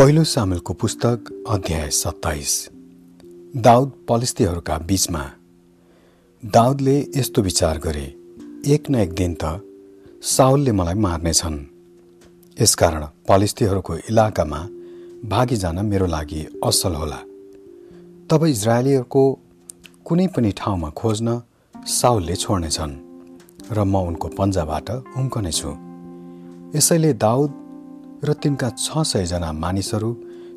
पहिलो सामेलको पुस्तक अध्याय सत्ताइस। दाउद पलिस्तीहरूका बीचमा। दाउदले यस्तो विचार गरे एक न एक दिन त साउलले मलाई मार्नेछन्। यसकारण पलिस्तीहरूको इलाकामा भागिजान मेरो लागि असल होला। तब इजरायलीहरूको कुनै पनि ठाउँमा खोज्न साउलले छोड्नेछन् र म उनको पन्जाबाट उम्कनेछु। यसैले दाउद र तिनका छ सयजना मानिसहरू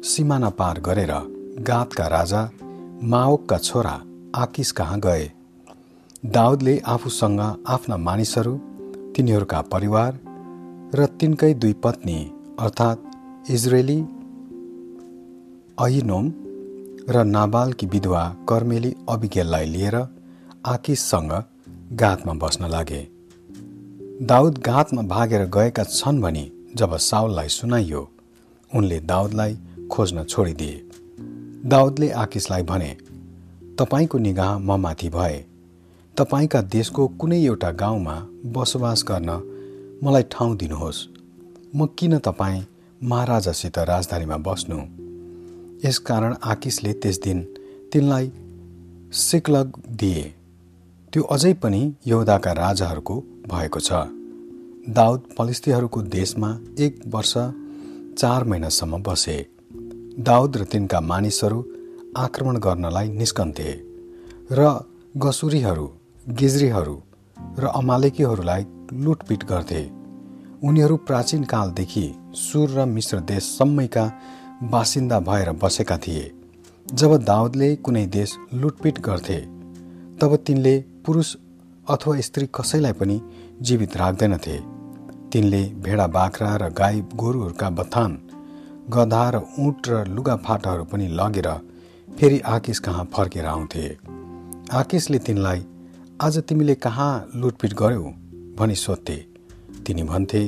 सिमाना पार गरेर गातका राजा माओकका छोरा आकिस कहाँ गए। दाउदले आफूसँग आफ्ना मानिसहरू तिनीहरूका परिवार र तिनकै दुई पत्नी अर्थात् इजरायली अहिनोम र नाबालकी विधवा कर्मेली अभिज्ञलाई लिएर आकिससँग गातमा बस्न लागे। दाउद गातमा भागेर गएका छन् भनी जब साउललाई सुनाइयो उनले दाउदलाई खोज्न छोडिदिए। दाउदले आकिसलाई भने तपाईँको निगाह म माथि भए। तपाईँका देशको कुनै एउटा गाउँमा बसोबास गर्न मलाई ठाउँ दिनुहोस्। म किन तपाईँ महाराजासित राजधानीमा बस्नु? यसकारण आकिसले त्यस दिन तिनलाई सिक्लग दिए। त्यो अझै पनि यौदाका राजाहरूको भएको छ। दाउद फलिस्तीहरूको देशमा एक वर्ष चार महिनासम्म बसे। दाउद र तिनका मानिसहरू आक्रमण गर्नलाई निस्कन्थे र गसुरीहरू गिजरीहरू र अमालेकीहरूलाई लुटपिट गर्थे। उनीहरू प्राचीन कालदेखि सुर र मिश्र देशसम्मैका बासिन्दा भएर बसेका थिए। जब दाउदले कुनै देश लुटपिट गर्थे तब तिनले पुरुष अथवा स्त्री कसैलाई पनि जीवित राख्दैनथे। तिनले भेडा बाख्रा र गाई गोरुहरूका बथान गधा र उँट र लुगाफाटाहरू पनि लगेर फेरि आकिस कहाँ फर्केर आउँथे। आकिसले तिनलाई आज तिमीले कहाँ लुटपिट गर्यौ? भनी सोध्थे। तिनी भन्थे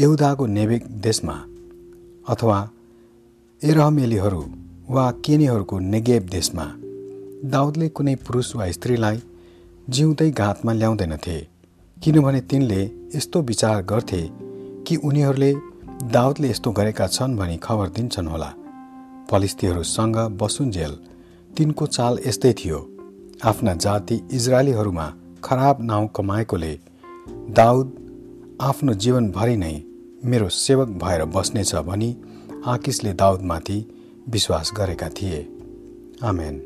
यहुदाको नेबेक देशमा अथवा एरहमेलीहरू वा केनीहरूको नेगेब देशमा। दाउदले कुनै पुरुष वा स्त्रीलाई जिउँदै घातमा ल्याउँदैनथे किनभने तिनले यस्तो विचार गर्थे कि उनीहरूले दाउदले यस्तो गरेका छन् भनी खबर दिन्छन् होला। फलिस्तीहरूसँग बसुन्जेल तिनको चाल यस्तै थियो। आफ्ना जाति इजरायलीहरूमा खराब नाउँ कमाएकोले दाउद आफ्नो जीवनभरि नै मेरो सेवक भएर बस्नेछ भनी आकिसले दाउदमाथि विश्वास गरेका थिए। आमेन।